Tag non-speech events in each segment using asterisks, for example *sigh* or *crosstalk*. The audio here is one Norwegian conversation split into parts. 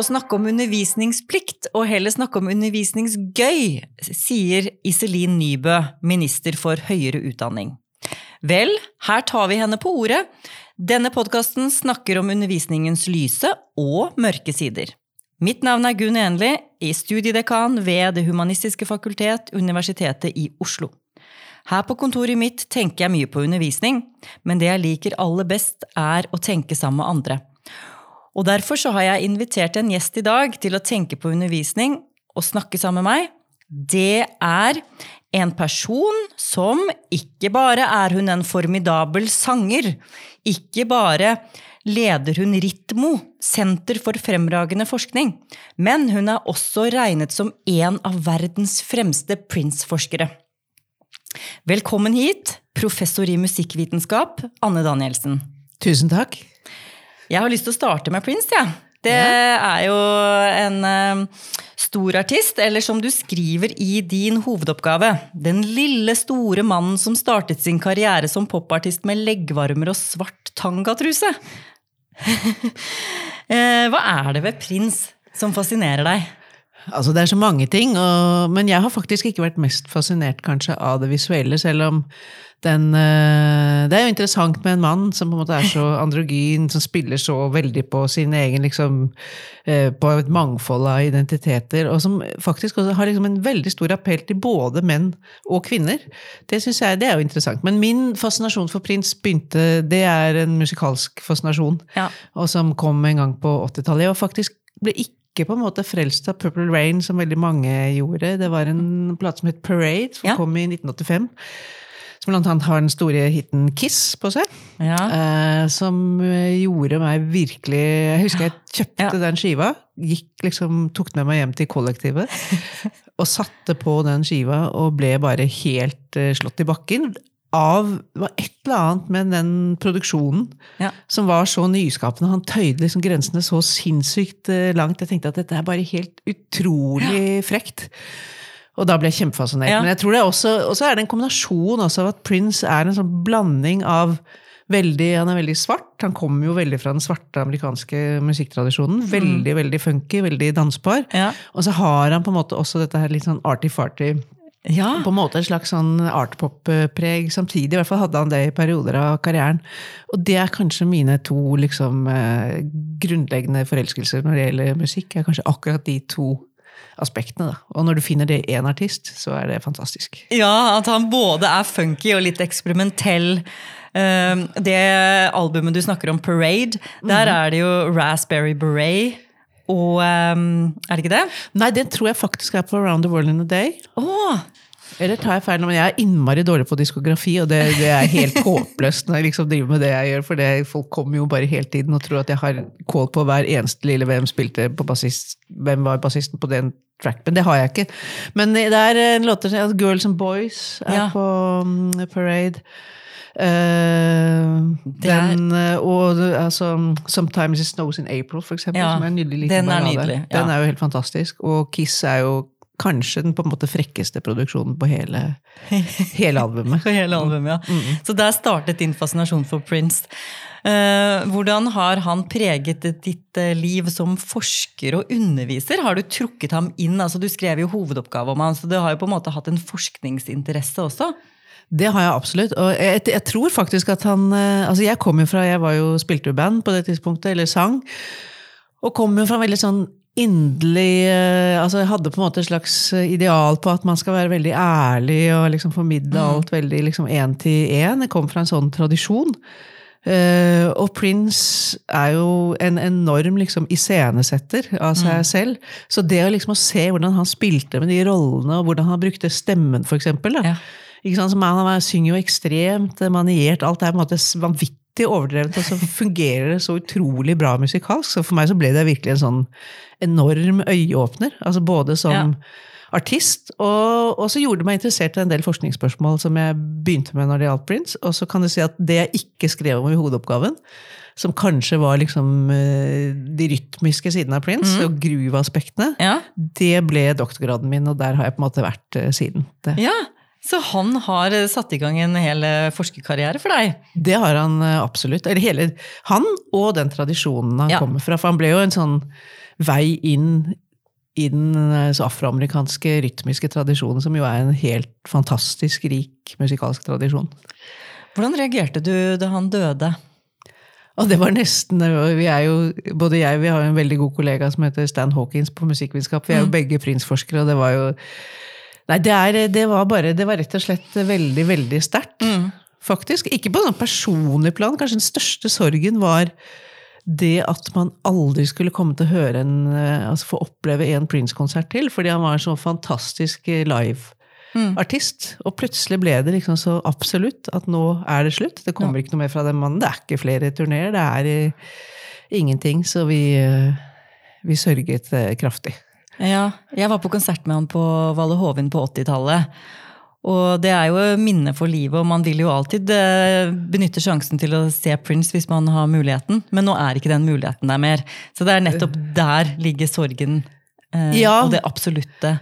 Å snakke om undervisningsplikt, og heller snakke om undervisningsgøy, sier Iselin Nybø, minister for høyere utdanning. Vel, her tar vi henne på ordet. Denne podkasten snakker om undervisningens lyse og mørke sider. Mitt navn er Gunn Enli, i studiedekan ved Det humanistiske fakultet, Universitetet i Oslo. Her på kontoret mitt tenker jeg mye på undervisning, men det jeg liker aller best, er å tenke sammen med andre. Og derfor så har jeg invitert en gjest i dag til å tenke på undervisning og snakke sammen med meg. Det er en person som ikke bare er hun en formidabel sanger, ikke bare leder hun Ritmo, Senter for fremragende forskning, men hun er også regnet som en av verdens fremste Prince-forskere. Velkommen hit, professor i musikkvitenskap, Anne Danielsen. Tusen takk. Jeg har lyst til å starte med Prince, jeg. Ja. Det er jo en uh, stor artist, eller som du skriver i din hovedoppgave, den lille, store mannen som startet sin karriere som popartist med leggvarmer og svart tangatruse. uh, *laughs* hva er det ved Prince som fascinerer deg? Altså, det er så mange ting, og, men jeg har faktisk ikke vært mest fascinert kanskje av det visuelle, selv om den uh, Det er jo interessant med en mann som på en måte er så androgyn, som spiller så veldig på sin egen liksom uh, På et mangfold av identiteter, og som faktisk også har liksom en veldig stor appell til både menn og kvinner. Det synes jeg, det er jo interessant. Men min fascinasjon for Prins begynte Det er en musikalsk fascinasjon, ja. og som kom en gang på 80-tallet. Og faktisk ble ikke ikke på en måte frelst av Purple Rain, som veldig mange gjorde. Det var en plate som het Parade, som ja. kom i 1985. Som blant annet har den store hiten Kiss på seg. Ja. Eh, som gjorde meg virkelig Jeg husker jeg kjøpte ja. den skiva. Gikk liksom, Tok den med meg hjem til kollektivet. *laughs* og satte på den skiva og ble bare helt eh, slått i bakken av Det var et eller annet med den produksjonen ja. som var så nyskapende. Han tøyde liksom grensene så sinnssykt eh, langt. Jeg tenkte at dette er bare helt utrolig ja. frekt. Og da ble jeg kjempefascinert. Ja. Men jeg tror det også, også er det en kombinasjon av at Prince er en sånn blanding av veldig, Han er veldig svart. Han kommer jo veldig fra den svarte amerikanske musikktradisjonen. Mm. Veldig veldig funky, veldig dansbar. Og så har han på en måte også dette her litt sånn arty-farty ja. På en måte en slags sånn artpop-preg samtidig. I hvert fall hadde han det i perioder av karrieren. Og det er kanskje mine to liksom, eh, grunnleggende forelskelser når det gjelder musikk. er kanskje akkurat de to aspektene. Da. Og når du finner det i én artist, så er det fantastisk. Ja, at han både er funky og litt eksperimentell. Uh, det albumet du snakker om, Parade, der mm. er det jo Raspberry Beret. Og um, Er det ikke det? Nei, det tror jeg faktisk er på Around the World in a Day. Oh. Eller tar jeg feil? Men jeg er innmari dårlig på diskografi, og det, det er helt *laughs* håpløst når jeg liksom driver med det jeg gjør. For det, folk kommer jo bare hele tiden og tror at jeg har kål på hver eneste lille hvem spilte på bassist, hvem var bassisten på den track, men det har jeg ikke. Men det er en låter som Girls and Boys er ja. på um, Parade. Uh, den, uh, og altså, 'Sometimes It Snows in April', for eksempel, ja, som er en nydelig liten den er nydelig, ja. Den er jo helt fantastisk. Og Kiss er jo kanskje den på en måte frekkeste produksjonen på hele, *laughs* hele albumet. hele albumet, ja. Mm. Så der startet din fascinasjon for Prince. Uh, hvordan har han preget ditt liv som forsker og underviser? Har du trukket ham inn? Altså, du skrev jo hovedoppgave om ham, så du har jo på en måte hatt en forskningsinteresse også? Det har jeg absolutt. Og jeg, jeg, tror faktisk at han eh, Altså, jeg kom jo fra Jeg var jo spilte jo band på det tidspunktet, eller sang. Og kom jo fra en veldig sånn inderlig eh, altså Jeg hadde på en måte et slags ideal på at man skal være veldig ærlig og liksom formidle mm. alt veldig liksom én til én. Jeg kom fra en sånn tradisjon. Uh, og Prince er jo en enorm liksom, iscenesetter av seg mm. selv. Så det å liksom å se hvordan han spilte med de rollene, og hvordan han brukte stemmen, da, ja Så man synger jo ekstremt maniert. Alt er på en måte vanvittig overdrevet, og så *laughs* fungerer det så utrolig bra musikalsk. Så for meg så ble det virkelig en sånn enorm øyeåpner. altså Både som ja. artist, og, og, så gjorde det meg interessert i en del forskningsspørsmål som jeg begynte med når det gjaldt Prince. Og så kan du si at det jeg ikke skrev om i hovedoppgaven, som kanskje var liksom eh, de rytmiske sidene av Prince, mm. og groove-aspektene, ja. det ble doktorgraden min, og der har jeg på en måte vært uh, siden. Det. Ja, Så han har eh, satt i gang en hel eh, forskerkarriere for deg? Det har han eh, absolutt. Eller hele Han og den tradisjonen han Ja. kommer fra. For han ble jo en sånn vei inn i den afroamerikanske rytmiske tradisjonen, som jo er en helt fantastisk rik musikalsk tradisjon. Hvordan reagerte du da han døde? Og det var nesten vi er jo, Både jeg vi har en veldig god kollega som heter Stan Hawkins på musikkvitenskap. Vi er jo begge Prince-forskere, og det var jo Nei, det, er, det var bare Det var rett og slett veldig, veldig sterkt. Faktisk. Ikke på sånn personlig plan. Kanskje den største sorgen var det at man aldri skulle komme til å høre en, eh, altså få oppleve en Prince-konsert til, fordi han var en så fantastisk eh, live-artist. Og plutselig ble det liksom så absolutt at nå er det slutt. Det kommer ikke noe mer fra den mannen. Det er ikke flere turneer. Det er eh, ingenting. Så vi, vi sørget kraftig. Ja, jeg var på konsert med han på Valle Hovin på 80-tallet. Og det er jo minne for livet, og man vil jo alltid eh, benytte sjansen til å se Prince hvis man har muligheten, men nå er ikke den muligheten der mer. Så det er nettopp der ligger sorgen eh, Ja. og det absolutte.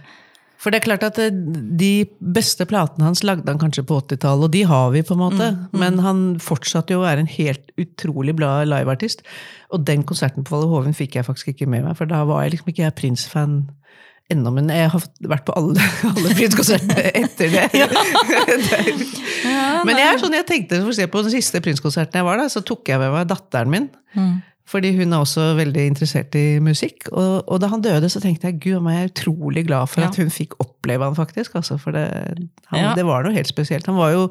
For det er klart at eh, de beste platene hans lagde han kanskje på 80-tallet, og de har vi, på en måte. Men han fortsatte jo å være en helt utrolig bra liveartist. Og den konserten på Valle Hoven fikk jeg faktisk ikke med meg, for da var jeg liksom ikke jeg Prince-fan ennå. Men jeg har vært på alle, *laughs* alle Prince-konsertene etter det. *laughs* *laughs* men jeg er sånn, jeg tenkte, for å se på den siste Prince-konserten jeg var da, så tok jeg med meg datteren min. Fordi hun er også veldig interessert i musikk. Og, og da han døde, så tenkte jeg gud, jeg er utrolig glad for Ja. at hun fikk oppleve han faktisk. Altså, for det, han, Ja. det var noe helt spesielt. Han var jo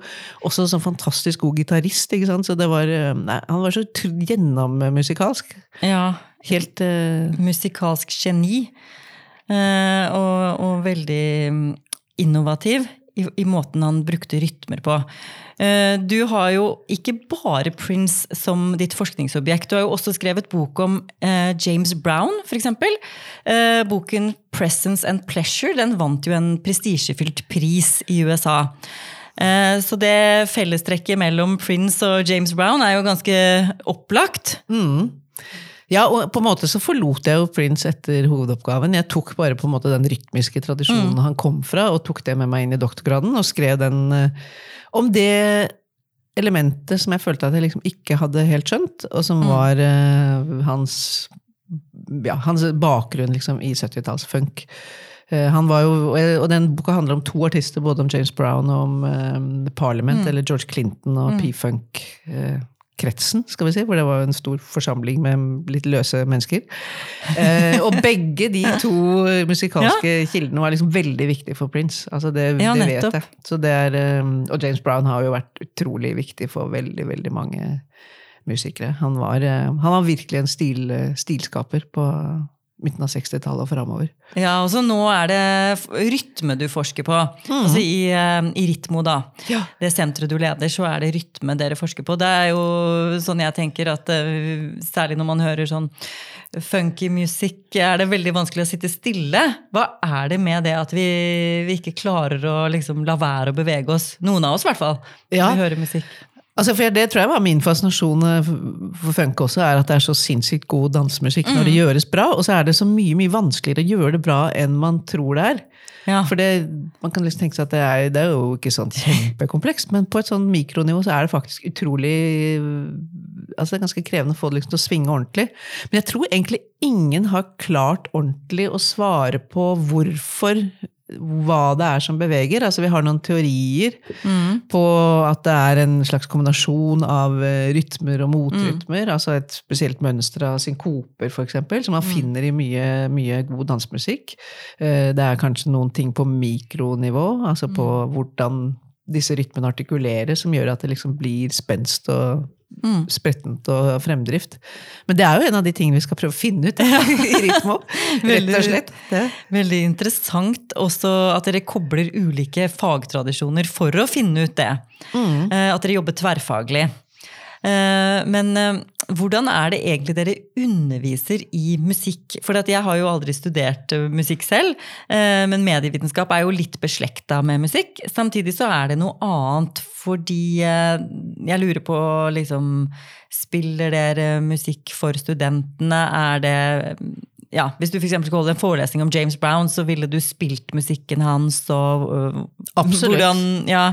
også sånn fantastisk god gitarist. Så det var, eh, nei, han var så gjennommusikalsk. Ja, Helt uh... musikalsk geni. Uh, og, og veldig mm, innovativ i, i måten han brukte rytmer på. Eh, du har jo ikke bare Prince som ditt forskningsobjekt. Du har jo også skrevet bok om eh, James Brown, f.eks. Uh, boken 'Presence and Pleasure' den vant jo en prestisjefylt pris i USA. Eh, Så det fellestrekket mellom Prince og James Brown er jo ganske opplagt. Ja, og på en måte så forlot jeg jo Prince etter hovedoppgaven. Jeg tok bare på en måte den rytmiske tradisjonen han kom fra, og tok det med meg inn i doktorgraden, og skrev den eh, om det elementet som jeg følte at jeg liksom ikke hadde helt skjønt, og som var eh, hans, ja, hans bakgrunn liksom i 70-tallsfunk. Eh, han var jo, og den boka handler om to artister, både om James Brown og om The Parliament, eller George Clinton og P-funk-kretsen, skal vi si, hvor det var en stor forsamling med litt løse mennesker. Eh, og begge de *laughs* to musikalske kildene var liksom veldig viktige for Prince. Altså det, Ja, det vet jeg. Så det er, eh, og James Brown har jo vært utrolig viktig for veldig, veldig mange musikere. Han var, eh, han var virkelig en stil, stilskaper på midten av 60-tallet og framover. Ja, og så nå er det rytme du forsker på. Altså i, eh, i Ritmo, da. Ja. Det senteret du leder, så er det rytme dere forsker på. Det er jo sånn jeg tenker at eh, særlig når man hører sånn funky musikk, er det veldig vanskelig å sitte stille. Hva er det med det at vi, vi ikke klarer å liksom la være å bevege oss? Noen av oss, i hvert fall. Ja. Vi hører musikk. Altså for Det tror jeg var min fascinasjon eh, for- for funk også, er at det er så sinnssykt god dansemusikk når det gjøres bra. Og så er det så mye mye vanskeligere å gjøre det bra enn man tror det er. Ja. For det, Man kan liksom tenke seg at det er, det er jo ikke sånn kjempekomplekst, men på et sånn mikronivå så er det faktisk utrolig altså Det er ganske krevende å få det liksom til å svinge ordentlig. Men jeg tror egentlig ingen har klart ordentlig å svare på hvorfor hva det er som beveger. Altså Vi har noen teorier på at det er en slags kombinasjon av eh, rytmer og motrytmer. Altså et spesielt mønster av synkoper, f.eks., som man finner i mye, mye god dansemusikk. Eh, Det er kanskje noen ting på mikronivå, altså på hvordan disse rytmene artikulerer, som gjør at det liksom blir spenst og sprettent og fremdrift. Men det er jo en av de tingene vi skal prøve å finne ut *laughs* i Rytmo. Rett og slett. Det. Veldig interessant også at dere kobler ulike fagtradisjoner for å finne ut det. Mm. At dere jobber tverrfaglig. Eh, Men eh, hvordan er det egentlig dere underviser i musikk? For jeg har jo aldri studert eh, musikk selv, eh, men medievitenskap er jo litt beslekta med musikk. Samtidig så er det noe annet fordi eh, jeg lurer på liksom Spiller dere musikk for studentene? Er det ja, Hvis du for skulle holde en forelesning om James Brown, så ville du spilt musikken hans og øh, Absolutt. Hvordan, ja,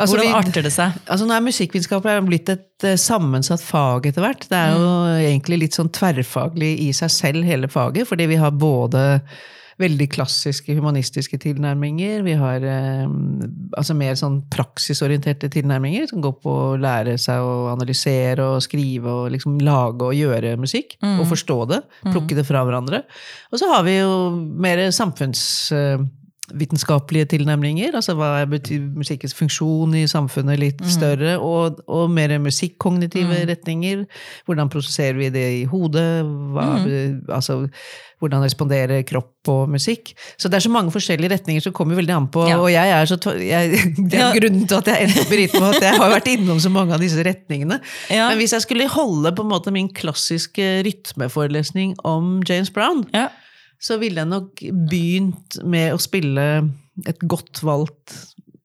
Altså, hvordan arter det seg? Altså nå er Musikkvitenskap blitt et uh, sammensatt fag etter hvert. Det er jo egentlig litt sånn tverrfaglig i seg selv, hele faget. Fordi vi har både veldig klassiske humanistiske tilnærminger. Vi har eh, altså mer sånn praksisorienterte tilnærminger, som går på å lære seg å analysere og skrive og liksom lage og gjøre musikk. Og forstå det. Plukke det fra hverandre. Og så har vi jo mer samfunnsvitenskapelige tilnærminger. Altså hva er musikkens funksjon i samfunnet litt større, og, og mer musikkognitive retninger. Hvordan prosesserer vi det i hodet? Hva, altså, hvordan responderer kropp og musikk? Så det er så mange forskjellige retninger som kommer veldig an på. Ja. Og jeg er så jeg, *laughs* Det er grunnen til at jeg endte opp i rytme, at jeg har vært innom så mange av disse retningene. Ja. Men hvis jeg skulle holde på en måte min klassiske rytmeforelesning om James Brown, Ja. Så ville jeg nok begynt med å spille et godt valgt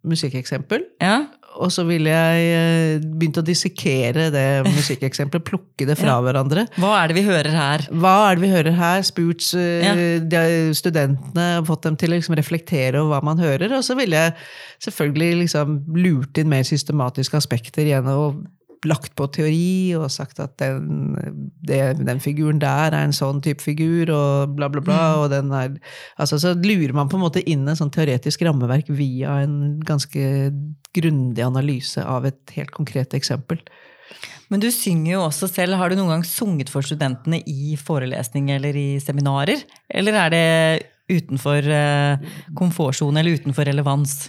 musikkeksempel. ja. Og så ville jeg eh, begynt å dissekere det musikkeksempelet, *laughs* plukke det fra hverandre. Hva er det vi hører her? Hva er det vi hører her? Spurt eh, Ja. studentene, fått dem til å liksom reflektere over hva man hører. Og så ville jeg selvfølgelig liksom lurt inn mer systematiske aspekter igjen. Lagt på teori og sagt at den, det, den figuren der er en sånn type figur, og bla, bla, bla. og den er, altså Så lurer man på en måte inn en sånn teoretisk rammeverk via en ganske grundig analyse av et helt konkret eksempel. Men du synger jo også selv. Har du noen gang sunget for studentene i forelesning eller i seminarer? Eller er det utenfor eh, komfortsone eller utenfor relevans?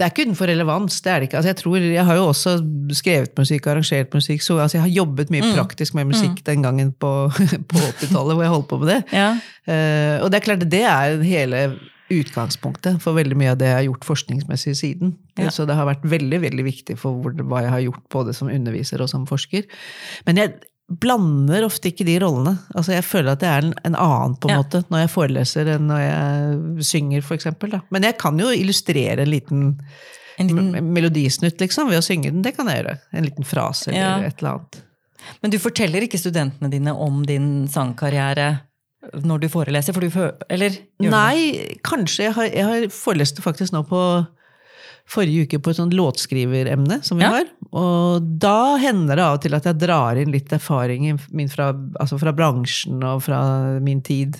Det er ikke utenfor relevans. det er det ikke. Altså, jeg, tror, jeg har jo også skrevet musikk, arrangert musikk, så altså, jeg har jobbet mye praktisk med musikk den gangen på, *laughs* på 80-tallet hvor jeg holdt på med det. Ja. Uh, og det er klart, det er hele utgangspunktet for veldig mye av det jeg har gjort forskningsmessig siden. Ja. Så det har vært veldig veldig viktig for hva jeg har gjort både som underviser og som forsker. Men jeg blander ofte ikke de rollene. Altså Jeg føler at jeg er en, en annen på en Ja. måte når jeg foreleser enn når jeg synger, for eksempel, da. Men jeg kan jo illustrere en liten En liten, melodisnutt liksom, ved å synge den. Det kan jeg gjøre. En liten frase eller Ja. et eller annet. men du forteller ikke studentene dine om din sangkarriere når du foreleser? For du, eller? Nei, kanskje. Jeg har, jeg har foreleste faktisk nå på forrige uke på et sånt låtskriveremne som vi Ja. har. Og da hender det av og til at jeg drar inn litt erfaring min fra, altså fra bransjen og fra min tid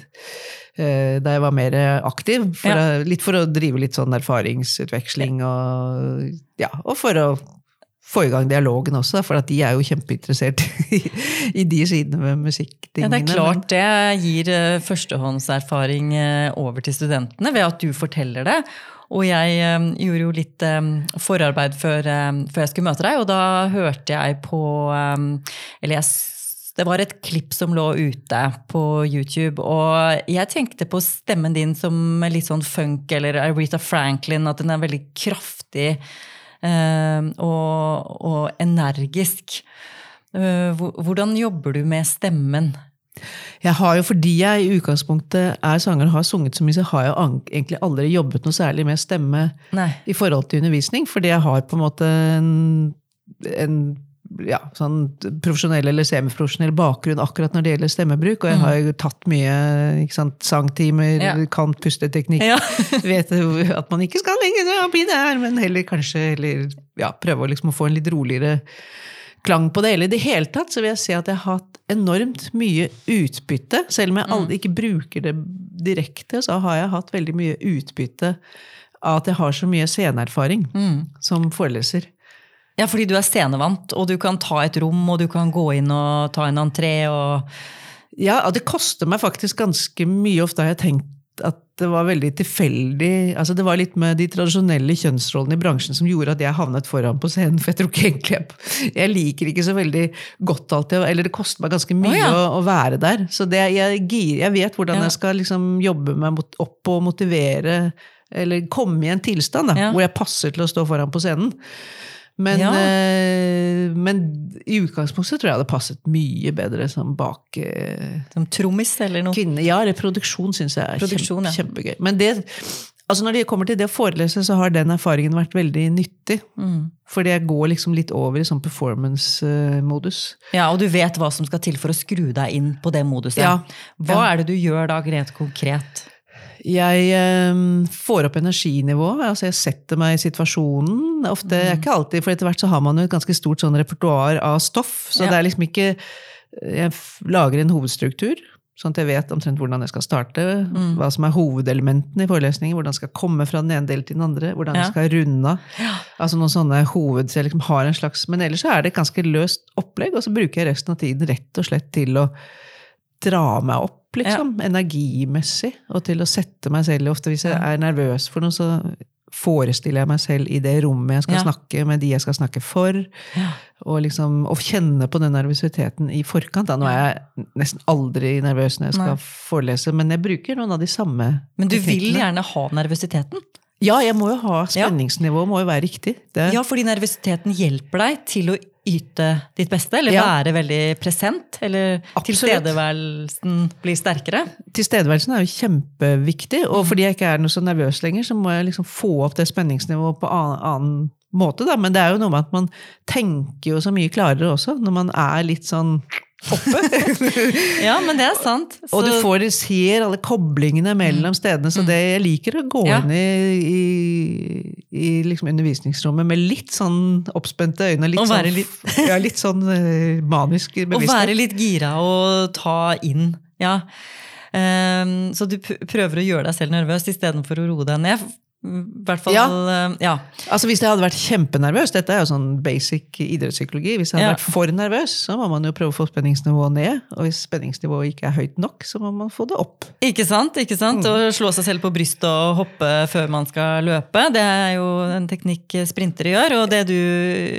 eh, da jeg var mer aktiv. For Ja. å, litt for å drive litt sånn erfaringsutveksling og, ja, og for å få i gang dialogen også, for at de er jo kjempeinteressert *laughs* i, i de sidene ved Ja, musikktingene. det er klart det gir eh, førstehåndserfaring eh, over til studentene ved at du forteller det. Og jeg eh, gjorde jo litt eh, forarbeid før, eh, før jeg skulle møte deg, og da hørte jeg på Eller jeg, det var et klipp som lå ute på YouTube, og jeg tenkte på stemmen din som litt sånn funk eller Aretha Franklin, at den er veldig kraftig eh, og, og energisk. Hvordan jobber du med stemmen? Jeg har jo, Fordi jeg i utgangspunktet er sanger og har sunget så mye, så har jeg egentlig aldri jobbet noe særlig med stemme Nei. i forhold til undervisning. Fordi jeg har på en måte en, en ja, sånn profesjonell eller semiprofesjonell bakgrunn akkurat når det gjelder stemmebruk. Og jeg har jo tatt mye sant, sangtimer. Ja. kan pusteteknikk. Ja. *laughs* Vet at man ikke skal lenger bli der, men heller kanskje heller, ja, prøve å liksom få en litt roligere klang på det. Eller i det hele tatt så vil jeg si at jeg har hatt enormt mye utbytte. Selv om jeg aldri ikke bruker det direkte, så har jeg hatt veldig mye utbytte av at jeg har så mye sceneerfaring som foreleser. ja, fordi du er scenevant, og du kan ta et rom, og du kan gå inn og ta en entré. Og... Ja, det koster meg faktisk ganske mye. Ofte har jeg tenkt at det var veldig tilfeldig altså Det var litt med de tradisjonelle kjønnsrollene i bransjen som gjorde at jeg havnet foran på scenen. For jeg tror ikke egentlig jeg, liker ikke så veldig godt alltid, eller det koster meg ganske mye Å, ja. å, å være der. Så det, jeg, jeg vet hvordan Ja. jeg skal liksom jobbe meg mot, opp og motivere, eller komme i en tilstand da, Ja. hvor jeg passer til å stå foran på scenen. Men, Ja. eh, men i utgangspunktet tror jeg det hadde passet mye bedre som bak eh, Som trommis eller noe. Kvinne, ja, reproduksjon produksjon syns jeg er kjempe, ja. kjempegøy. Men det, altså Når det kommer til det å forelese, så har den erfaringen vært veldig nyttig. Mm. Fordi jeg går liksom litt over i sånn performance-modus. Ja, Og du vet hva som skal til for å skru deg inn på det moduset. Ja. Hva er det du gjør da, rent konkret? Jeg eh, får opp energinivået. Altså jeg setter meg i situasjonen. Ofte, Ikke alltid, for etter hvert så har man jo et ganske stort sånn repertoar av stoff. Så Ja. det er liksom ikke Jeg lager en hovedstruktur, sånn at jeg vet omtrent hvordan jeg skal starte. Hva som er hovedelementene i forelesningen. Hvordan jeg skal komme fra den ene delen til den andre. Hvordan Ja. jeg skal runde av. Altså noen sånne hoved... Så jeg liksom har en slags, men ellers så er det et ganske løst opplegg, og så bruker jeg resten av tiden rett og slett til å dra meg opp, liksom. Energimessig. Og til å sette meg selv Ofte hvis jeg er nervøs for noe, så forestiller jeg meg selv i det rommet jeg skal Ja. snakke med de jeg skal snakke for. Ja. Og liksom og kjenne på den nervøsiteten i forkant. Da. Nå er jeg nesten aldri nervøs når jeg skal Nei. forelese, men jeg bruker noen av de samme Men du vil gjerne ha nervøsiteten? Ja, jeg må jo ha spenningsnivået må jo være riktig. Det, Ja, fordi nervøsiteten hjelper deg til å yte ditt beste, eller Ja. være veldig present, eller Absolutt. tilstedeværelsen blir sterkere. Tilstedeværelsen er jo kjempeviktig, Mm. og fordi jeg ikke er noe så nervøs lenger, så må jeg liksom få opp det spenningsnivået på annen, annen måte. Da. Men det er jo noe med at man tenker jo så mye klarere også, når man er litt sånn oppe. *laughs* Ja, men det er sant. og du får, ser alle koblingene mellom stedene, så det, jeg liker å gå Mm. Ja. inn i, i, i liksom undervisningsrommet med litt sånn oppspente øyne. Litt Og sånn, være litt- ja, litt sånn eh, manisk Å Og være litt gira og ta inn. Ja. Um, så du prøver å gjøre deg selv nervøs istedenfor å roe deg ned. Hvert fall Ja. eh, ja. Altså Hvis jeg hadde vært kjempenervøs, dette er jo sånn basic idrettspsykologi, hvis jeg hadde Ja. vært for nervøs, så må man jo prøve å få spenningsnivået ned. Og hvis spenningsnivået ikke er høyt nok, så må man få det opp. Ikke sant? ikke sant? Å slå seg selv på brystet og hoppe før man skal løpe, det er jo en teknikk sprintere gjør. Og det du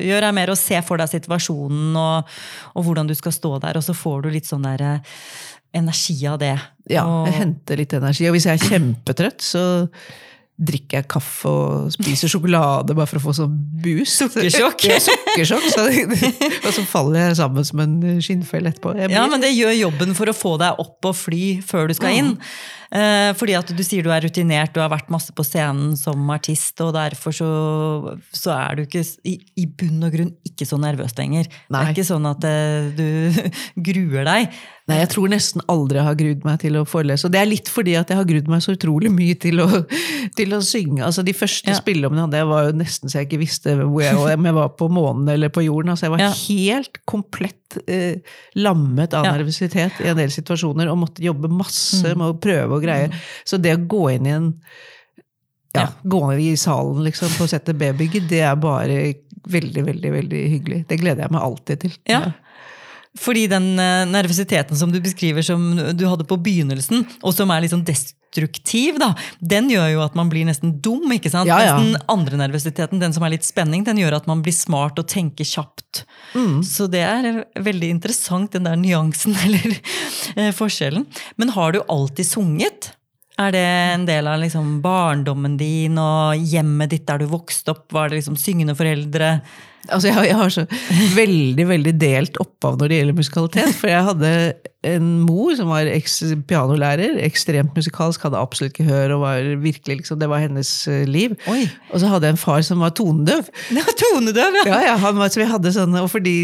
gjør, er mer å se for deg situasjonen og, og hvordan du skal stå der, og så får du litt sånn der eh, energi av det. Ja, og, jeg henter litt energi. Og hvis jeg er kjempetrøtt, så drikker jeg kaffe og spiser sjokolade bare for å få sånn boost. Sukkersjokk. Ja, sukkersjokk. Så, og så faller jeg sammen som en skinnfell etterpå. Blir... Ja, men det gjør jobben for å få deg opp og fly før du skal inn. Eh, fordi at du sier du er rutinert, du har vært masse på scenen som artist, og derfor så, så er du ikke i, i bunn og grunn ikke så nervøs lenger. Det er ikke sånn at eh, du *laughs* gruer deg. Nei, jeg tror nesten aldri jeg har grudd meg til å forelese. Og det er litt fordi at jeg har grudd meg så utrolig mye til å, til å synge. Altså De første Ja. spillerommene jeg hadde, var jo nesten så jeg ikke visste hvor jeg, om jeg var på månen eller på jorden. Altså Jeg var Ja. helt komplett eh, lammet av Ja. nervøsitet i en del situasjoner og måtte jobbe masse Mm. med å prøve og greie. Så det å gå inn i en ja, gå i salen liksom, på B-bygget, det er bare veldig, veldig veldig hyggelig. Det gleder jeg meg alltid til. Ja. Fordi den eh, nervøsiteten som du beskriver som du hadde på begynnelsen, og som er litt sånn destruktiv, da, den gjør jo at man blir nesten dum. ikke sant? Ja, ja. Den andre nervøsiteten, den som er litt spenning, den gjør at man blir smart og tenker kjapt. Mm. Så det er veldig interessant, den der nyansen, *laughs* eller eh, forskjellen. Men har du alltid sunget? Er det en del av liksom barndommen din og hjemmet ditt der du vokste opp? Var det liksom syngende foreldre? Altså, jeg, jeg har så veldig veldig delt opphav når det gjelder musikalitet. For jeg hadde en mor som var eks-pianolærer, ekstremt musikalsk, hadde absolutt ikke hør. og var virkelig liksom, det var hennes eh, liv. Oi! Og så hadde jeg en far som var tonedøv. *laughs* Det var tonedøv, ja! Ja, ja, han var, så vi hadde sånn, og fordi,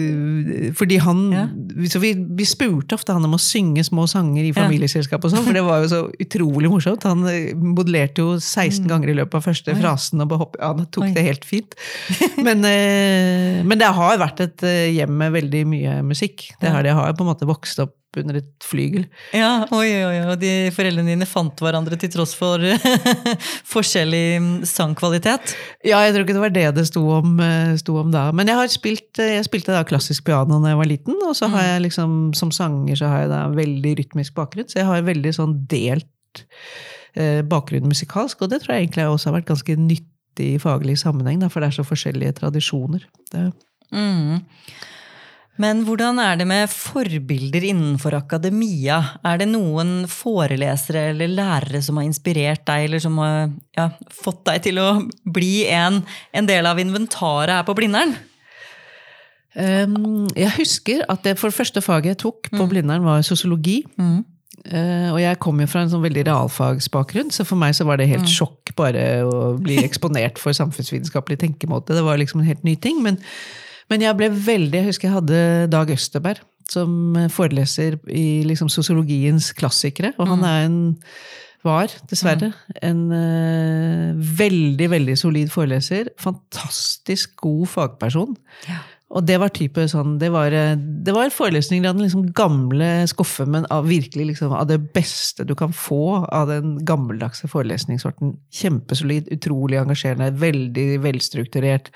øh, fordi han Ja. Så vi, vi spurte ofte han om å synge små sanger i familieselskap, og sånn, for det var jo så utrolig morsomt. Han øh, modellerte jo 16 ganger i løpet av første Mm. Frasen, og ja, han tok Oi. det helt fint. Men, øh, men det har vært et øh, hjem med veldig mye musikk. Det har. Jeg har på en måte vokst opp under et flygel. Ja, oi, oi, oi, og de foreldrene dine fant hverandre til tross for *laughs* forskjellig mm, sangkvalitet. Ja, jeg tror ikke det var det det sto om, eh, sto om da. Men jeg, har spilt, eh, jeg spilte da klassisk piano da jeg var liten, og så har jeg liksom, som sanger så har jeg da veldig rytmisk bakgrunn, så jeg har veldig sånn delt eh, bakgrunn musikalsk, og det tror jeg egentlig også har vært ganske nyttig i faglig sammenheng, da, for det er så forskjellige tradisjoner. Det, Mm. Men hvordan er det med forbilder innenfor akademia? Er det noen forelesere eller lærere som har inspirert deg, eller som har ja, fått deg til å bli en, en del av inventaret her på Blindern? Um, jeg husker at det for første faget jeg tok på Blindern, var sosiologi. Eh, og jeg kom jo fra en sånn veldig realfagsbakgrunn, så for meg så var det helt sjokk bare å bli *laughs* eksponert for samfunnsvitenskapelig tenkemåte. Det var liksom en helt ny ting. Men, men jeg ble veldig Jeg husker jeg hadde Dag Østerberg som foreleser i liksom sosiologiens klassikere. Og han er en var, dessverre, en uh, veldig, veldig solid foreleser. Fantastisk god fagperson. Ja. Og det var type sånn, det var, det var forelesninger av den liksom gamle skuffen, men av virkelig liksom, av det beste du kan få av den gammeldagse forelesningssorten. Kjempesolid, utrolig engasjerende, veldig velstrukturert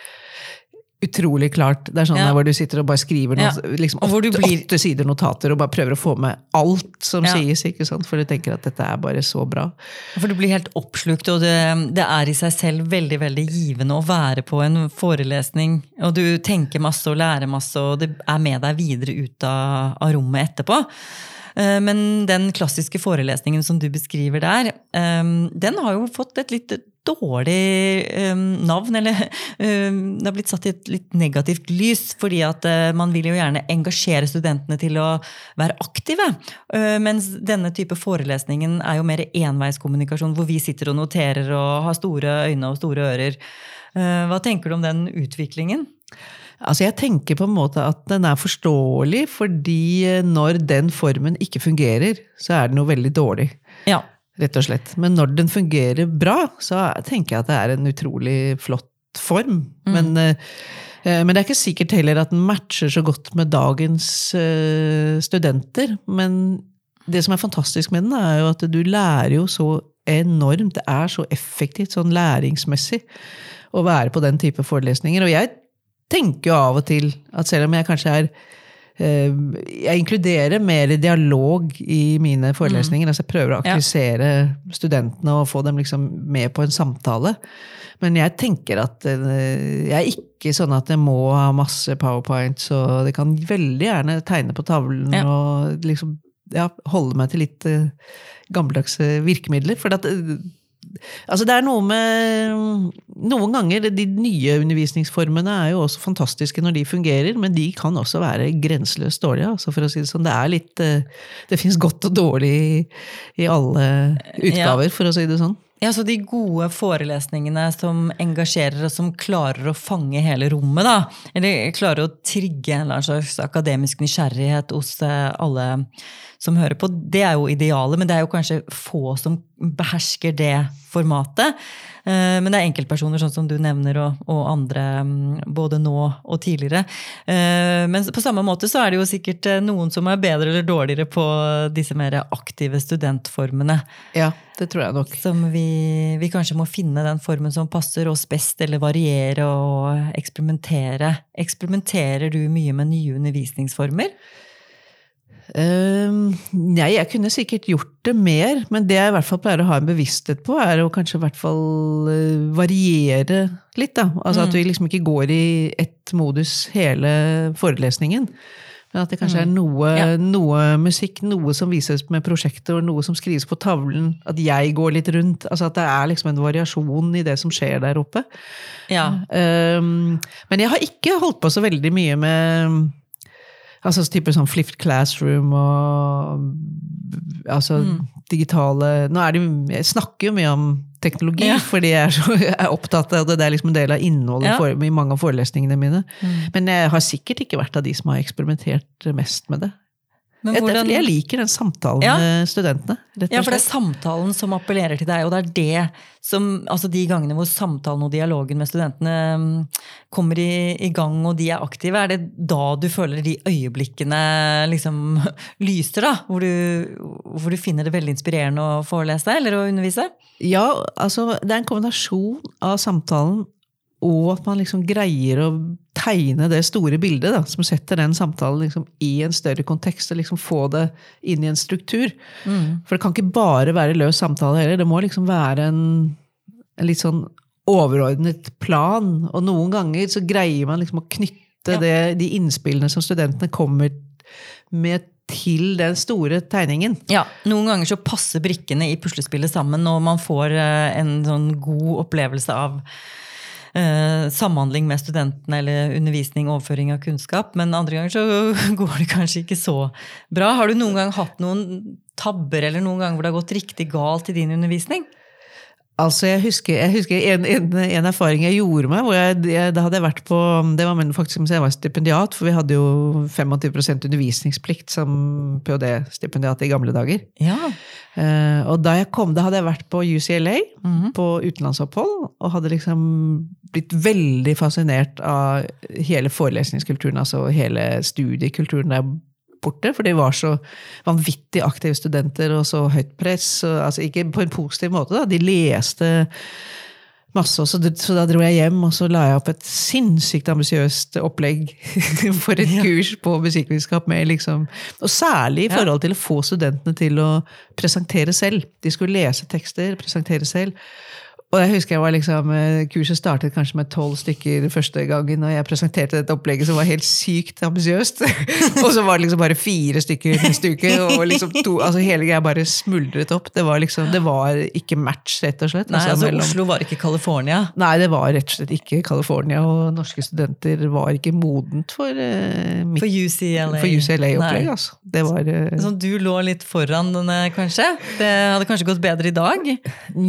utrolig klart. Det er sånn Ja. der hvor du sitter og bare skriver noe, Ja. liksom åtte, blir- åtte sider notater og bare prøver å få med alt som Ja. sies. ikke sant? For du tenker at dette er bare så bra. For du blir helt oppslukt, og det, det er i seg selv veldig veldig givende å være på en forelesning. Og du tenker masse og lærer masse, og det er med deg videre ut av, av rommet etterpå. Eh, Men den klassiske forelesningen som du beskriver der, eh, den har jo fått et litt dårlig um, navn, eller um, *laughs* det har blitt satt i et litt negativt lys, fordi at uh, man vil jo gjerne engasjere studentene til å være aktive. Uh, Mens denne type forelesningen er jo mer enveiskommunikasjon, hvor vi sitter og noterer og har store øyne og store ører. Uh, Hva tenker du om den utviklingen? Altså Jeg tenker på en måte at den er forståelig, fordi når den formen ikke fungerer, så er den jo veldig dårlig. Ja. Rett og slett. Men når den fungerer bra, så tenker jeg at det er en utrolig flott form. Men, eh, eh, men det er ikke sikkert heller at den matcher så godt med dagens eh, studenter. Men det som er fantastisk med den, er jo at du lærer jo så enormt. Det er så effektivt sånn læringsmessig å være på den type forelesninger. Og jeg tenker jo av og til at selv om jeg kanskje er jeg inkluderer mer dialog i mine forelesninger. altså Jeg prøver å Ja. aktivisere studentene og få dem liksom med på en samtale. Men jeg tenker at eh, jeg er ikke sånn at jeg må ha masse powerpoints. og Det kan veldig gjerne tegne på tavlen Ja. og liksom ja, holde meg til litt eh, gammeldagse virkemidler. For at, eh, altså det er noe med Noen ganger De nye undervisningsformene er jo også fantastiske når de fungerer, men de kan også være grenseløst dårlige. Altså for å si Det sånn. Det er litt eh, Det fins godt og dårlig i, i alle utgaver, for å si det sånn. Ja, så De gode forelesningene som engasjerer og som klarer å fange hele rommet, da, eller klarer å trigge en eller annen slags akademisk nysgjerrighet hos eh, alle som hører på, det er jo idealet, men det er jo kanskje få som behersker det formatet. Eh, Men det er enkeltpersoner sånn som du nevner, og, og andre mm, både nå og tidligere. Eh, Men på samme måte så er det jo sikkert noen som er bedre eller dårligere på disse mer aktive studentformene. Ja, det tror jeg nok. Som vi, vi kanskje må finne den formen som passer oss best, eller variere og eksperimentere. Eksperimenterer du mye med nye undervisningsformer? Uh, nei, jeg kunne sikkert gjort det mer, men det jeg i hvert fall pleier å ha en bevissthet på, er å kanskje i hvert fall eh, variere litt. da. Altså At vi liksom ikke går i ett modus hele forelesningen. Men at det kanskje er noe, Ja. noe musikk, noe som vises med prosjekter, og noe som skrives på tavlen. At jeg går litt rundt. altså At det er liksom en variasjon i det som skjer der oppe. Ja. Um, men jeg har ikke holdt på så veldig mye med Altså type sånn flipped classroom og altså Mm. digitale Nå er det Jeg snakker jo mye om teknologi Ja. fordi jeg er så jeg er opptatt av det. Det er liksom en del av innholdet Ja. for, i mange av forelesningene mine. Mm. Men jeg har sikkert ikke vært av de som har eksperimentert mest med det. Men hvordan- jeg liker den samtalen Ja. med studentene. rett Ja, for det er samtalen som appellerer til deg, og det er det som Altså de gangene hvor samtalen og dialogen med studentene mm, kommer i, i gang, og de er aktive, er det da du føler de øyeblikkene liksom *laughs* lyser, da? Hvor du, hvor du finner det veldig inspirerende å forelese eller å undervise? Ja, altså det er en kombinasjon av samtalen og at man liksom greier å tegne det store bildet, da, som setter den samtalen liksom i en større kontekst, og liksom få det inn i en struktur. For det kan ikke bare være løs samtale heller. Det må liksom være en, en litt sånn overordnet plan. Og noen ganger så greier man liksom å knytte Ja. det, de innspillene som studentene kommer med til den store tegningen. Ja, Noen ganger så passer brikkene i puslespillet sammen, og man får eh, en sånn god opplevelse av eh, samhandling med studentene eller undervisning, overføring av kunnskap. Men andre ganger så *laughs* går det kanskje ikke så bra. Har du noen gang hatt noen tabber eller noen ganger hvor det har gått riktig galt i din undervisning? Altså, jeg husker, jeg husker en, en, en, erfaring jeg gjorde meg. hvor jeg, jeg, Da hadde jeg vært på Det var faktisk mens jeg var stipendiat, for vi hadde jo 25% undervisningsplikt som ph.d.-stipendiat i gamle dager. Ja. Uh, og da jeg kom, da hadde jeg vært på UCLA, mm -hmm. på utenlandsopphold, og hadde liksom blitt veldig fascinert av hele forelesningskulturen, altså hele studiekulturen der borte, for de var så vanvittig aktive studenter og så høyt press. Og, altså ikke på en positiv måte, da. De leste masse, så, så, da dro jeg hjem og så la jeg opp et sinnssykt ambisiøst opplegg *laughs* for et kurs på musikkvitenskap. Liksom, og særlig i forhold til å få studentene til å presentere selv. De skulle lese tekster, presentere selv. Og jeg husker jeg var liksom, eh, Kurset startet kanskje med tolv stykker første gangen, og jeg presenterte dette opplegget som var helt sykt ambisiøst. *laughs* og så var det liksom bare fire stykker neste uke, og liksom to, altså hele greia bare smuldret opp. Det var liksom, det var ikke match, rett og slett. Nei, altså, altså mellom, Oslo var ikke California? Nei, det var rett og slett ikke California. Og norske studenter var ikke modent for uh, mitt, For UCLA-opplegget, UCLA-opplegg, altså. Det var, uh, så du lå litt foran denne, kanskje? Det hadde kanskje gått bedre i dag?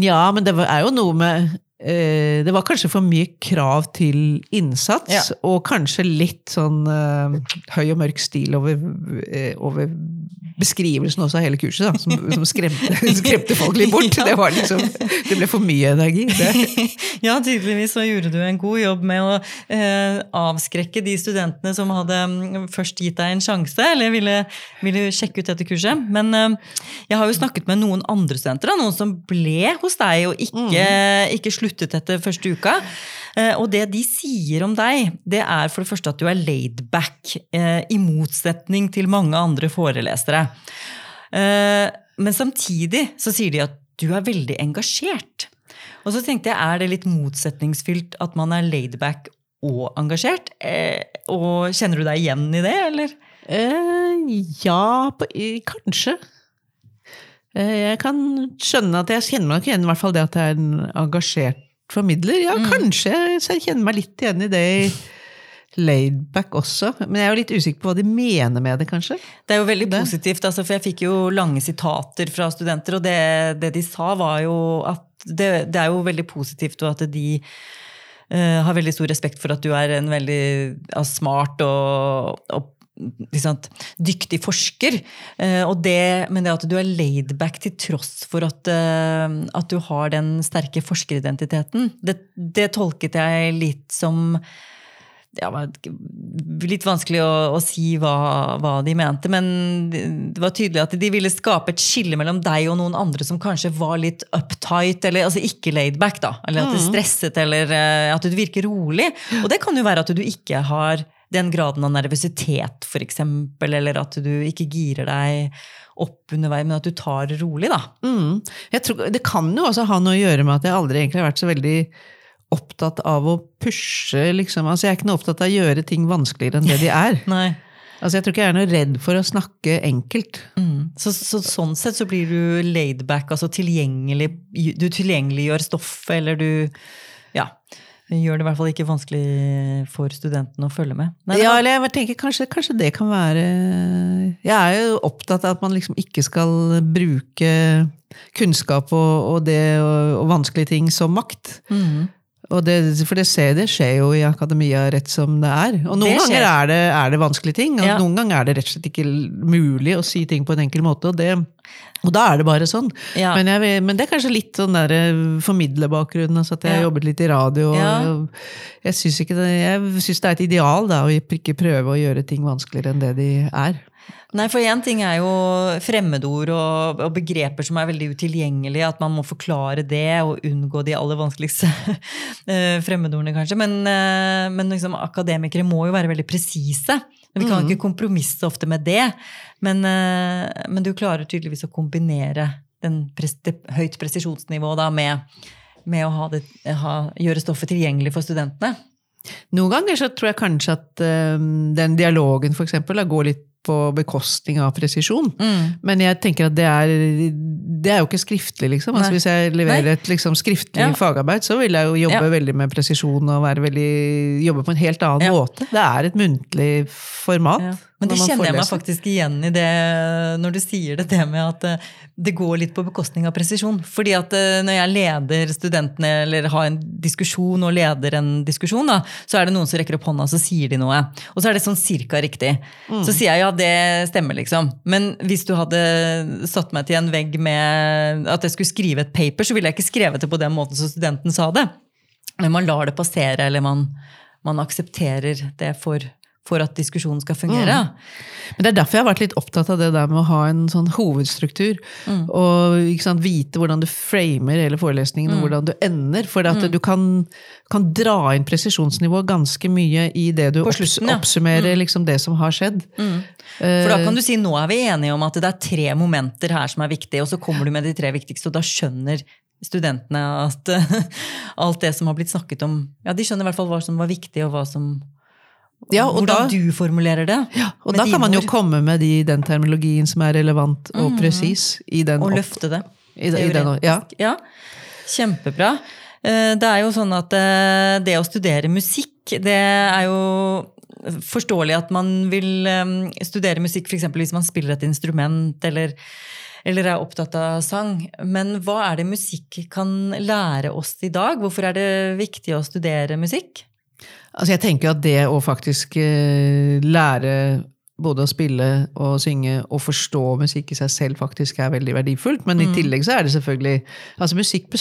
Ja, men det er jo noe noe med eh, Det var kanskje for mye krav til innsats, ja. og kanskje litt sånn eh, høy og mørk stil over, eh, over beskrivelsen også av hele kurset, da, som, som skremte, *laughs* skremte, folk litt bort. Ja. Det, liksom, det, ble for mye energi. Det. *laughs* Ja, tydeligvis så gjorde du en god jobb med å eh, avskrekke de studentene som hadde mm, først gitt deg en sjanse, eller ville, ville sjekke ut dette kurset. Men eh, jeg har jo snakket med noen andre studenter, da, noen som ble hos deg og ikke, mm. ikke sluttet etter første uka. Eh, og det de sier om deg, det er for det første at du er laid back, eh, i motsetning til mange andre forelesere. Eh, men samtidig så sier de at du er veldig engasjert. Og så tenkte jeg, er det litt motsetningsfylt at man er laid back og engasjert? Og kjenner du deg igjen i det, eller? ja, kanskje. Jeg kan skjønne at jeg kjenner meg igjen i hvert fall det at jeg er en engasjert formidler. Ja, mm. kanskje jeg kjenner meg litt igjen i det i laidback også. Men jeg er jo litt usikker på hva de mener med det, kanskje. Det er jo veldig det. positivt, altså, for jeg fikk jo lange sitater fra studenter, og det, det de sa, var jo at det, det, er jo veldig positivt, og at de uh, har veldig stor respekt for at du er en veldig uh, smart og, og liksom, dyktig forsker. Eh, det, men det at du er laidback til tross for at, eh, at, du har den sterke forskeridentiteten, det, det tolket jeg litt som ja, litt vanskelig å, å si hva, hva, de mente, men det var tydelig at de ville skape et skille mellom deg og noen andre som kanskje var litt uptight, eller altså ikke laidback, da. Eller at det mm. stresset, eller eh, at du virker rolig. Og det kan jo være at du ikke har den graden av nervøsitet, f.eks., eller at du ikke girer deg opp under vei, men at du tar det rolig, da. Mm. Tror, det kan jo også ha noe å gjøre med at jeg aldri egentlig har vært så veldig opptatt av å pushe, liksom. Altså, jeg er ikke noe opptatt av å gjøre ting vanskeligere enn det de er. *laughs* Nei. Altså, jeg tror ikke jeg er noe redd for å snakke enkelt. Mm. Så, så, sånn sett så blir du laidback, altså tilgjengelig Du tilgjengeliggjør stoffet, eller du Ja gjør det i hvert fall ikke vanskelig for studentene å følge med. Nei, ja, eller jeg tenker kanskje, kanskje, det kan være Jeg er jo opptatt av at man liksom ikke skal bruke kunnskap og, og det og, og, vanskelige ting som makt. Mm. Det, for det, ser, det skjer jo i akademia rett som det er. Og noen ganger er det, er det, vanskelige ting, og ja. noen ganger er det rett og slett ikke mulig å si ting på en enkel måte. Og, det, og da er det bare sånn. Ja. Men, jeg, men, det er kanskje litt sånn der eh, formidlerbakgrunn. Altså at jeg har jobbet litt i radio. Og, jeg syns det, det er et ideal da, å ikke prøve å gjøre ting vanskeligere enn det de er. Nei, for én ting er jo fremmedord og, og, begreper som er veldig utilgjengelige. At man må forklare det og unngå de aller vanskeligste *laughs* eh, fremmedordene, kanskje. Men, eh, men liksom, akademikere må jo være veldig presise. Vi kan mm. ikke kompromisse ofte med det. Men, eh, men, du klarer tydeligvis å kombinere den pres, det høyt presisjonsnivået da, med, med å det, ha, gjøre stoffet tilgjengelig for studentene. Noen ganger så tror jeg kanskje at um, den dialogen for eksempel, da, går litt på bekostning av presisjon. Mm. Men jeg tenker at det er, det er jo ikke skriftlig, liksom. Altså, hvis jeg leverer Nei. et liksom, skriftlig Ja. fagarbeid, så vil jeg jo jobbe Ja. veldig med presisjon og være veldig, jobbe på en helt annen Ja. måte. Det er et muntlig format. Men det kjenner jeg meg faktisk igjen i det når du sier det, med at eh, det går litt på bekostning av presisjon. Fordi at eh, når jeg leder studentene, eller har en diskusjon og leder en diskusjon, da, så er det noen som rekker opp hånda og så sier de noe. Og så er det sånn cirka riktig. Så sier jeg ja, det stemmer, liksom. Men hvis du hadde satt meg til en vegg med at jeg skulle skrive et paper, så ville jeg ikke skrevet det på den måten som studenten sa det. Men man lar det passere, eller man, man aksepterer det for, for at diskusjonen skal fungere. Men det er derfor jeg har vært litt opptatt av det der med å ha en sånn hovedstruktur. Mm. Og sant, vite hvordan du framer hele forelesningen, Mm. og hvordan du ender. For at du kan, kan dra inn presisjonsnivå ganske mye i det du slutten, opps slutten, ja. oppsummerer liksom det som har skjedd. For da kan du si nå er vi enige om at det er tre momenter her som er viktige, og så kommer du med de tre viktigste, og da skjønner studentene at eh, *laughs* alt det som har blitt snakket om Ja, de skjønner i hvert fall hva som var viktig, og hva som Ja, og hvordan da- du formulerer det. Og da kan man jo ord, komme med de, den terminologien som er relevant og presis. Og løfte det. i, i den, ja. ja. Kjempebra. Eh, Det er jo sånn at eh, det å studere musikk, det er jo forståelig at man vil eh, studere musikk f.eks. hvis man spiller et instrument eller, eller er opptatt av sang. Men hva er det musikk kan lære oss i dag? Hvorfor er det viktig å studere musikk? Altså jeg tenker at det å faktisk eh, lære både å spille og synge og forstå musikk i seg selv faktisk er veldig verdifullt. Men i tillegg så er det selvfølgelig Altså musikk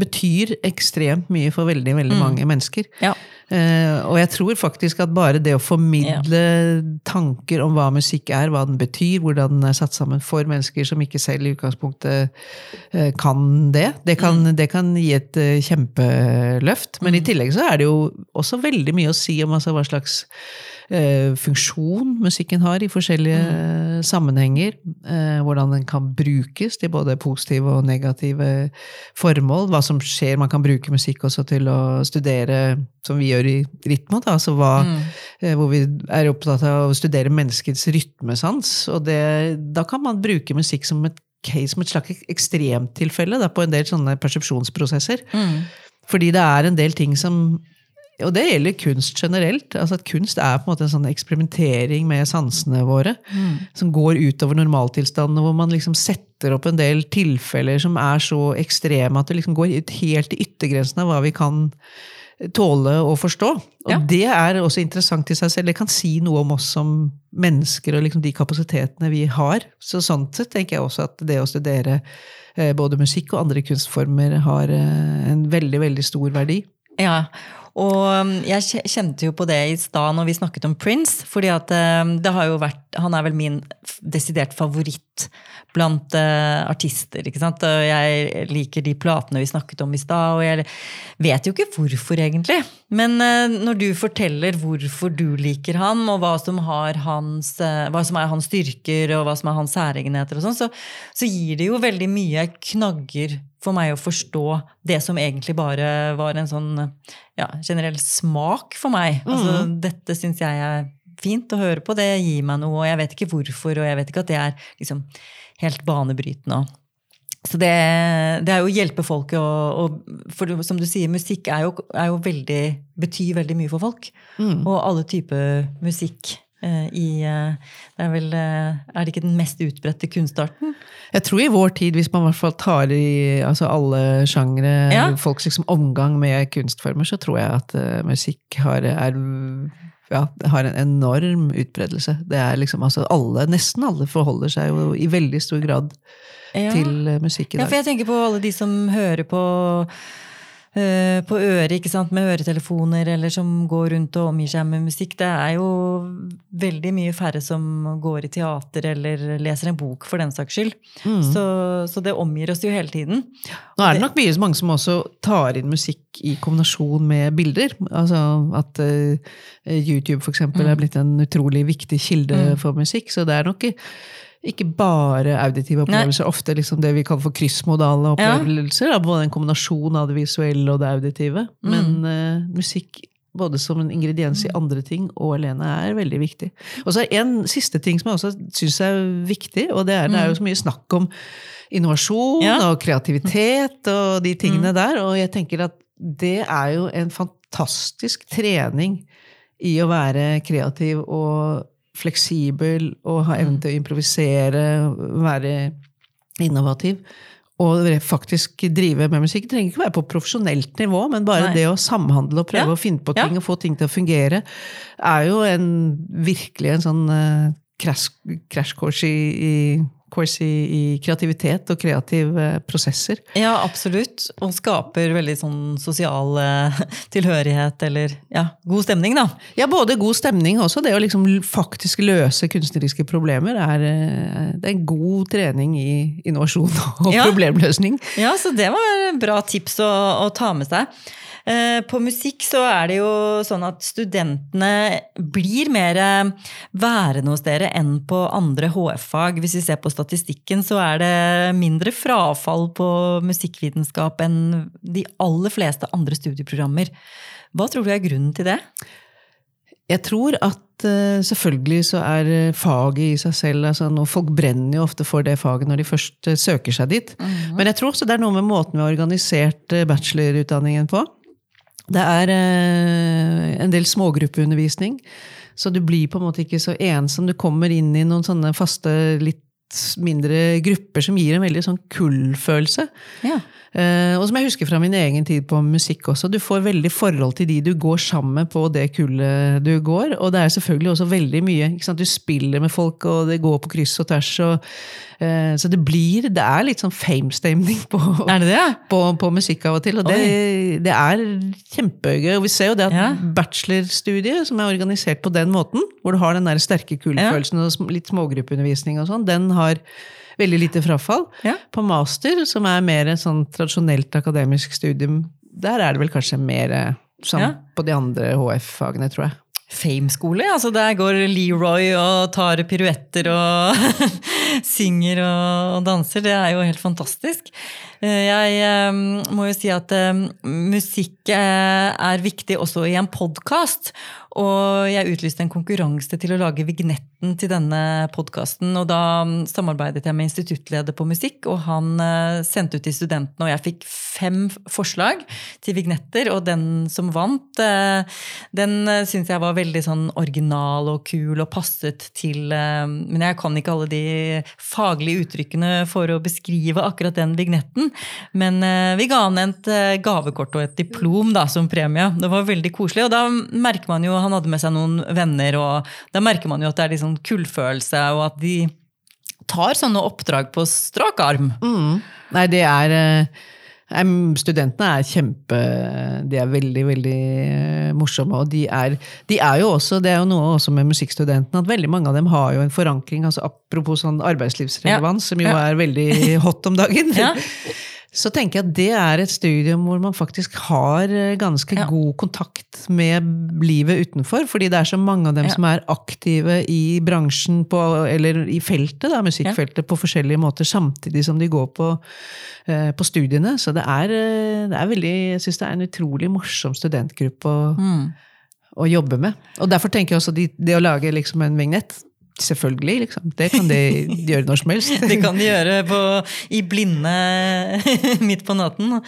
betyr ekstremt mye for veldig, veldig mange mennesker. Ja. Eh, og jeg tror faktisk at bare det å formidle tanker om hva musikk er, hva den betyr, hvordan den er satt sammen for mennesker som ikke selv i utgangspunktet eh, kan det, det kan, det kan gi et eh, kjempeløft. Men i tillegg så er det jo også veldig mye å si om altså, hva slags funksjon musikken har i forskjellige sammenhenger. Eh, hvordan den kan brukes til både positive og negative formål. Hva som skjer. Man kan bruke musikk også til å studere, som vi gjør i Ritmo, da, altså hva, mm. hvor vi er opptatt av å studere menneskets rytmesans. Og det, da kan man bruke musikk som et case, som et slags ekstremtilfelle da, på en del sånne persepsjonsprosesser. Fordi det er en del ting som og det gjelder kunst generelt. altså at Kunst er på en måte en sånn eksperimentering med sansene våre. Som går utover normaltilstandene, hvor man liksom setter opp en del tilfeller som er så ekstreme at det liksom går helt til yttergrensen av hva vi kan tåle å forstå. Og Ja. det er også interessant i seg selv. Det kan si noe om oss som mennesker og liksom de kapasitetene vi har. Så sånn sett tenker jeg også at det å studere eh, både musikk og andre kunstformer har eh, en veldig, veldig stor verdi. Ja, og um, jeg kjente jo på det i stad når vi snakket om Prince. fordi at um, det har jo vært, Han er vel min desidert favoritt blant uh, artister. ikke sant? Og jeg liker de platene vi snakket om i stad, og jeg vet jo ikke hvorfor, egentlig. Men uh, når du forteller hvorfor du liker han, og hva som, hans, uh, hva som er hans styrker, og hva som er hans særegenheter, og sånn, så, så gir det jo veldig mye knagger for meg å forstå det som egentlig bare var en sånn ja, generell smak for meg. Altså, dette syns jeg er fint å høre på, det gir meg noe, og jeg vet ikke hvorfor, og jeg vet ikke at det er liksom helt banebrytende. Så det, det er jo å hjelpe folk. og, og for som du sier, musikk er jo, er jo veldig, betyr veldig mye for folk. Og alle typer musikk. Eh, I, eh, det er, vel, eh, er det ikke den mest utbredte kunstarten? Jeg tror i vår tid, hvis man i hvert fall tar i altså alle sjangre, Ja. folks liksom omgang med kunstformer, så tror jeg at uh, musikk har, er, ja, har en enorm utbredelse. Det er liksom, altså alle, Nesten alle forholder seg jo i veldig stor grad Ja. til musikk i dag. Ja, for jeg tenker på alle de som hører på på øret, ikke sant, med øretelefoner, eller som går rundt og omgir seg med musikk. Det er jo veldig mye færre som går i teater eller leser en bok, for den saks skyld. Mm. Så, så det omgir oss jo hele tiden. Nå er det nok mye mange som også tar inn musikk i kombinasjon med bilder. Altså at uh, YouTube eksempel Mm. er blitt en utrolig viktig kilde for musikk. Så det er nok ikke, bare auditive opplevelser, ofte liksom det vi kaller for kryssmodale Ja. opplevelser. da, Både en kombinasjon av det visuelle og det auditive. Mm. Men uh, musikk både som en ingrediens i andre ting og alene, er veldig viktig. Og så er en siste ting som jeg også syns er viktig, og det er, det er jo så mye snakk om innovasjon Ja. og kreativitet og de tingene der, og jeg tenker at det er jo en fantastisk trening i å være kreativ og fleksibel og ha evnen til å improvisere, være innovativ. Og faktisk drive med musikk. Det trenger ikke være på profesjonelt nivå, men bare Nei. det å samhandle og prøve Ja. å finne på Ja. ting og få ting til å fungere, er jo en, virkelig en sånn uh, crash, crash course, i, i, course i, i kreativitet og kreative prosesser. Ja, absolutt. Og skaper veldig sånn sosial eh, *laughs* tilhørighet, eller ja, god stemning, da. Ja, både god stemning også. Det å liksom faktisk løse kunstneriske problemer er, eh, det er en god trening i innovasjon og Ja. problemløsning. Ja, så det var bra tips å, å ta med seg. Eh, På musikk så er det jo sånn at studentene blir mer eh, værende hos dere enn på andre HF-fag. Hvis vi ser på statistikken, så er det mindre frafall på musikkvitenskap enn de aller fleste andre studieprogrammer. Hva tror du er grunnen til det? Jeg tror at eh, selvfølgelig så er faget i seg selv altså Folk brenner jo ofte for det faget når de først søker seg dit. Men jeg tror også det er noe med måten vi har organisert bachelorutdanningen på. Det er eh, en del smågruppeundervisning, så du blir på en måte ikke så ensom. Du kommer inn i noen sånne faste, litt mindre grupper som gir en veldig sånn kull-følelse. Ja. Uh, og som jeg husker fra min egen tid på musikk også, du får veldig forhold til de du går sammen med på det kullet du går. Og det er selvfølgelig også veldig mye. Du spiller med folk, og det går på kryss og tvers. Og, uh, så det blir Det er litt sånn fame-stemning på, Er det det? på, på musikk av og til. Og det, det er kjempegøy. Og vi ser jo det at Ja. bachelorstudiet, som er organisert på den måten, hvor du har den der sterke kullfølelsen og litt smågruppeundervisning og sånn, den har veldig lite frafall. Ja. På master, som er mer et sånn tradisjonelt akademisk studium, der er det vel kanskje mer sånn Ja. på de andre HF-fagene, tror jeg. Fame-skole. Altså der går Leroy og tar piruetter og *laughs* synger og danser. Det er jo helt fantastisk. Eh, Jeg eh, må jo si at eh, musikk eh, er viktig også i en podkast. Og jeg utlyste en konkurranse til å lage vignetten til denne podkasten. Og da samarbeidet jeg med instituttleder på musikk, og han eh, sendte ut til studentene. Og jeg fikk fem forslag til vignetter, og den som vant, eh, den uh, syns jeg var veldig sånn original og kul og passet til eh, Men jeg kan ikke alle de faglige uttrykkene for å beskrive akkurat den vignetten. Men eh, vi ga han et eh, gavekort og et diplom da, som premie. Det var veldig koselig. Og da merker man jo Han hadde med seg noen venner, og da merker man jo at det er litt sånn kullfølelse, og at de tar sånne oppdrag på strak arm. Mm. Nei, det er eh, Studentene er kjempe De er veldig, veldig eh, morsomme. Og de er, de er jo også, det er jo noe også med musikkstudentene, at veldig mange av dem har jo en forankring, altså apropos sånn arbeidslivsrelevans, som jo Ja. er veldig hot om dagen. Ja. *laughs* Så tenker jeg at det er et studium hvor man faktisk har eh, ganske Ja. god kontakt med livet utenfor. Fordi det er så mange av dem Ja. som er aktive i bransjen, på, eller i feltet, da, musikkfeltet, på forskjellige måter, samtidig som de går på, eh, på studiene. Så det er, eh, det er veldig, jeg syns det er en utrolig morsom studentgruppe å, Mm. å jobbe med. Og derfor tenker jeg også de, det å lage liksom en vignett Selvfølgelig, liksom. Det kan de *laughs* gjøre når som helst. Det kan de gjøre på, i blinde *laughs* midt på natten.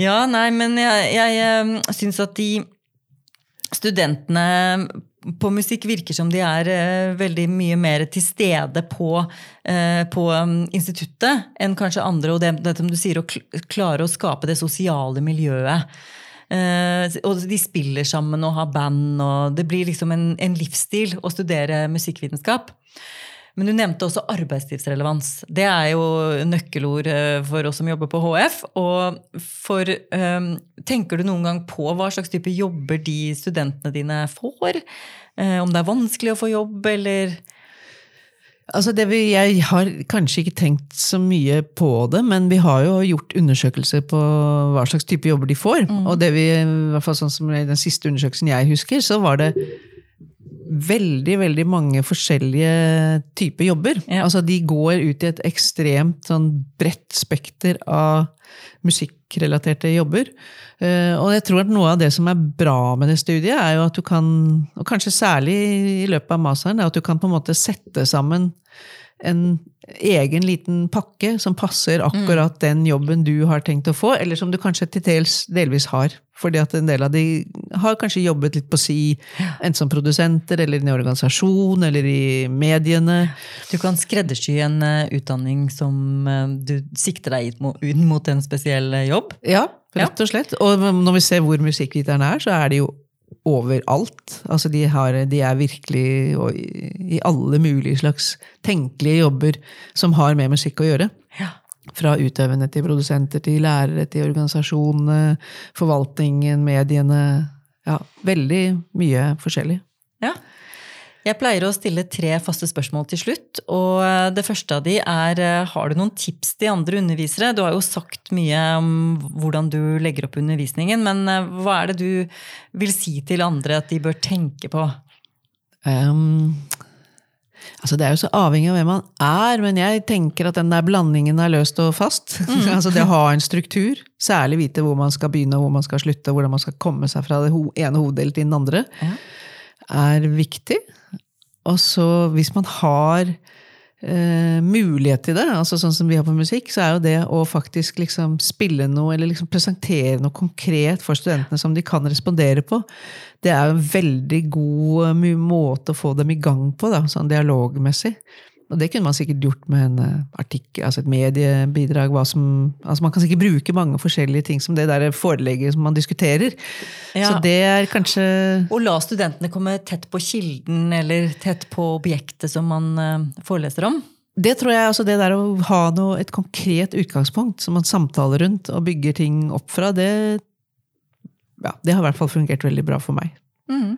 Ja, nei, men jeg, jeg syns at de studentene på musikk virker som de er uh, veldig mye mer til stede på, uh, på um, instituttet enn kanskje andre. Og det, det som du sier, å kl klare å skape det sosiale miljøet. Eh, og de spiller sammen og har band, og det blir liksom en, en livsstil å studere musikkvitenskap. Men du nevnte også arbeidslivsrelevans. Det er jo nøkkelord eh, for oss som jobber på HF. Og for, um, tenker du noen gang på hva slags type jobber de studentene dine får? Um, om det er vanskelig å få jobb, eller Altså det vi, jeg har kanskje ikke tenkt så mye på det, men vi har jo gjort undersøkelser på hva slags type jobber de får. Og det vi, i hvert fall sånn som i den siste undersøkelsen jeg husker, så var det veldig, veldig mange forskjellige typer jobber. Ja. Altså de går ut i et ekstremt sånn bredt spekter av musikkrelaterte jobber. Eh, og jeg tror at noe av det som er bra med det studiet, er jo at du kan, og kanskje særlig i løpet av masteren, er at du kan på en måte sette sammen en egen liten pakke som passer akkurat den jobben du har tenkt å få, eller som du kanskje til dels delvis har. Fordi at en del av de har kanskje jobbet litt på si, enten som produsenter, eller i en organisasjon, eller i mediene. Du kan skreddersy en eh, utdanning som eh, du sikter deg ut mot, en spesiell eh, jobb. Ja, rett og slett. Og når vi ser hvor musikkviterne er, så er det jo overalt. Altså de, har, de er virkelig i alle mulige slags tenkelige jobber som har med musikk å gjøre. Ja. Fra utøvende til produsenter til lærere til organisasjonene, forvaltningen, mediene. Ja, veldig mye forskjellig. Ja. Jeg pleier å stille tre faste spørsmål til slutt. og eh, Det første av de er eh, har du noen tips til andre undervisere. Du har jo sagt mye om hvordan du legger opp undervisningen, men eh, hva er det du vil si til andre at de bør tenke på? Um, altså Det er jo så avhengig av hvem man er, men jeg tenker at den der blandingen er løst og fast. *laughs* altså Det å ha en struktur, særlig vite hvor man skal begynne og hvor man skal slutte, og hvordan man skal komme seg fra det ene hoveddelet til den andre, Ja. er viktig. Og så hvis man har eh, mulighet til det, altså sånn som vi har på musikk, så er jo det å faktisk liksom spille noe, eller liksom presentere noe konkret for studentene som de kan respondere på, det er jo en veldig god eh, måte å få dem i gang på, da, sånn dialogmessig. Og det kunne man sikkert gjort med en eh, artikkel, altså et mediebidrag. Som, altså man kan sikkert bruke mange forskjellige ting som det der forelegget som man diskuterer. Ja. Så det er kanskje Og la studentene komme tett på kilden eller tett på objektet som man eh, foreleser om. Det tror jeg, altså det der å ha noe, et konkret utgangspunkt som man samtaler rundt og bygger ting opp fra, det, ja, det har i hvert fall fungert veldig bra for meg. Eh,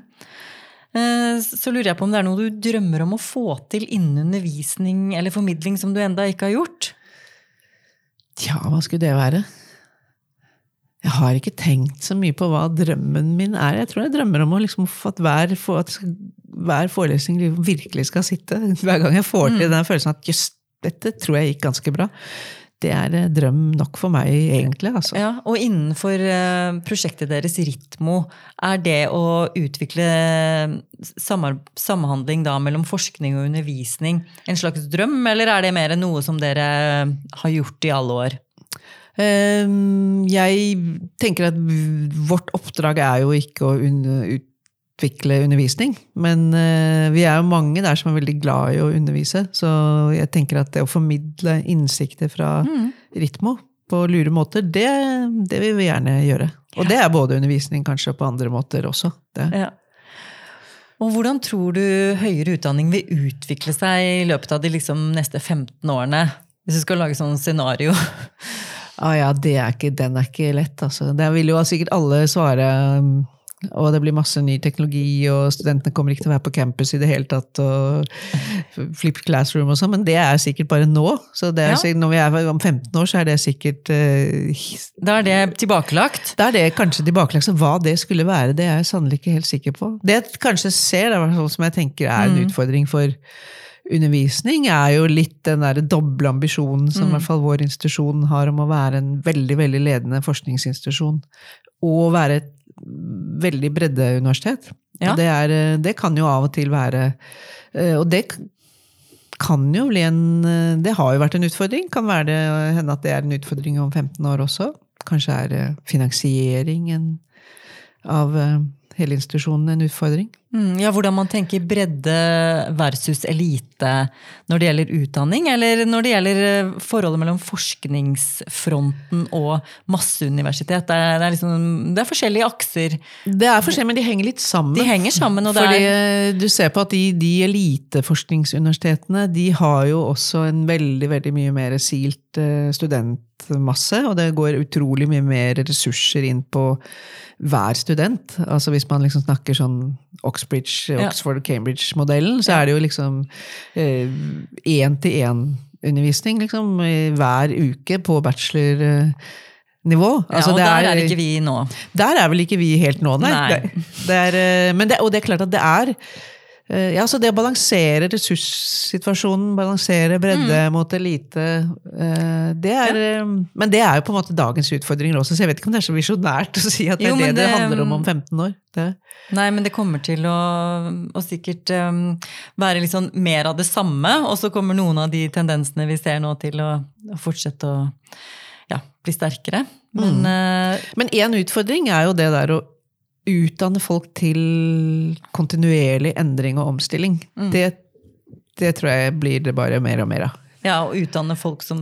Så lurer jeg på om det er noe du drømmer om å få til innen undervisning eller formidling som du enda ikke har gjort? Tja, hva skulle det være? Jeg har ikke tenkt så mye på hva drømmen min er. Jeg tror jeg drømmer om liksom få at hver, at hver forelesning liksom virkelig skal sitte. *laughs* Hver gang jeg får til den følelsen at jøss, dette tror jeg gikk ganske bra. Det er eh, drøm nok for meg, egentlig. altså. Ja, Og innenfor eh, prosjektet deres Ritmo, er det å utvikle samhandling da mellom forskning og undervisning en slags drøm, eller er det mer noe som dere har gjort i alle år? Ehm, Jeg tenker at vårt oppdrag er jo ikke å utvikle undervisning, men eh, vi er jo mange der som er veldig glad i å undervise, så jeg tenker at det å formidle innsikter fra Ritmo på lure måter, det, det vil vi gjerne gjøre. Og det er både undervisning kanskje på andre måter også. Det. Ja. Og hvordan tror du høyere utdanning vil utvikle seg i løpet av de liksom neste 15 årene? Hvis du skal lage sånn scenario. Ah, ja, det er ikke, den er ikke lett, altså. Der vil jo sikkert alle svare og det blir masse ny teknologi, og studentene kommer ikke til å være på campus i det hele tatt. og Flipped classroom og sånn, men det er sikkert bare nå. så det er Ja. sikkert, Når vi er om 15 år, så er det sikkert uh, Da er det tilbakelagt. Da er det kanskje tilbakelagt. Så hva det skulle være, det er jeg sannelig ikke helt sikker på. Det jeg kanskje ser, det er som jeg tenker er en utfordring for undervisning, er jo litt den der doble ambisjonen som i hvert fall vår institusjon har om å være en veldig veldig ledende forskningsinstitusjon. Og være et veldig breddeuniversitet. Ja. Det, er, eh, det kan jo av og til være eh, Og det kan jo bli en eh, Det har jo vært en utfordring. Kan være det, hende at det er en utfordring om 15 år også. Kanskje er finansieringen av hele institusjonen en utfordring. Mm, ja, Hvordan man tenker bredde versus elite når det gjelder utdanning, eller når det gjelder eh, forholdet mellom forskningsfronten og masseuniversitet. Det er, det er, liksom, det er forskjellige akser. Det er forskjellig, men de henger litt sammen. De henger sammen, og det Fordi er du ser på at de, de eliteforskningsuniversitetene de har jo også en veldig veldig mye mer silt eh, studentmasse, og det går utrolig mye mer ressurser inn på hver student. Altså Hvis man liksom snakker sånn Oxbridge. Oxford, Cambridge-modellen, så er det jo liksom én-til-én-undervisning liksom, eh, hver uke på bachelor-nivå. ja, og der er ikke vi nå. Der er vel ikke vi helt nå, nei. Nei. Det, det er, eh, men det, og det er klart at det er Eh, Ja, så det å balansere ressurssituasjonen, balansere bredde Mm. mot elite, eh, det er eh, Men det er jo på en måte dagens utfordringer også, så jeg vet ikke om det er så visjonært å si at det Jo, er det det det- handler om om 15 år. Det. Nei, men det kommer til å, å sikkert um, være litt sånn mer av det samme, og så kommer noen av de tendensene vi ser nå til å, å fortsette å ja, bli sterkere. Men én mm. uh, utfordring er jo det der å utdanne folk til kontinuerlig endring og omstilling. Mm. Det, det tror jeg blir det bare mer og mer av. ja, og utdanne folk som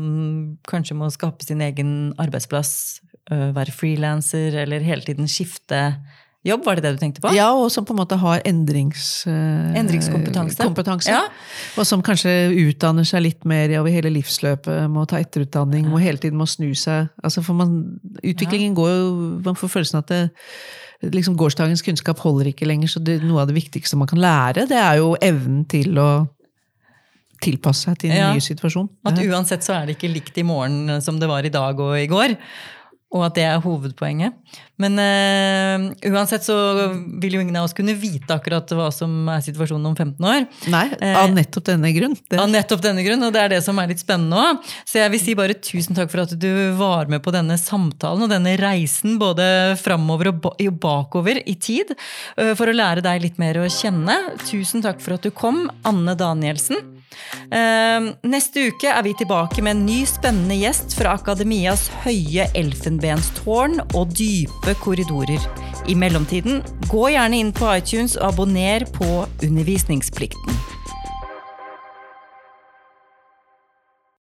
kanskje må skape sin egen arbeidsplass, være frilanser eller hele tiden skifte jobb, var det det du tenkte på? Ja, og som på en måte har endrings, Endringskompetanse. kompetanse. Ja. Og som kanskje utdanner seg litt mer over hele livsløpet, må ta etterutdanning, må hele tiden må snu seg. Altså for man, utviklingen går jo Man får følelsen at det, liksom gårsdagens kunnskap holder ikke lenger, så det, noe av det viktigste man kan lære, det er jo evnen til å tilpasse seg til en Ja. ny situasjon. At uansett så er det ikke likt i morgen som det var i dag og i går. Og at det er hovedpoenget. Men øh, uansett så vil jo ingen av oss kunne vite akkurat hva som er situasjonen om 15 år. Nei, Eh, av nettopp denne grunn. Det, Av nettopp denne grunn, og det er det som er litt spennende òg. Så jeg vil si bare tusen takk for at du var med på denne samtalen og denne reisen både framover og bakover i tid, øh, for å lære deg litt mer å kjenne. Tusen takk for at du kom, Anne Danielsen. Eh, Neste uke er vi tilbake med en ny spennende gjest fra Akademias høye elfenbenstårn og dype korridorer. I mellomtiden, gå gjerne inn på iTunes og abonner på Undervisningsplikten.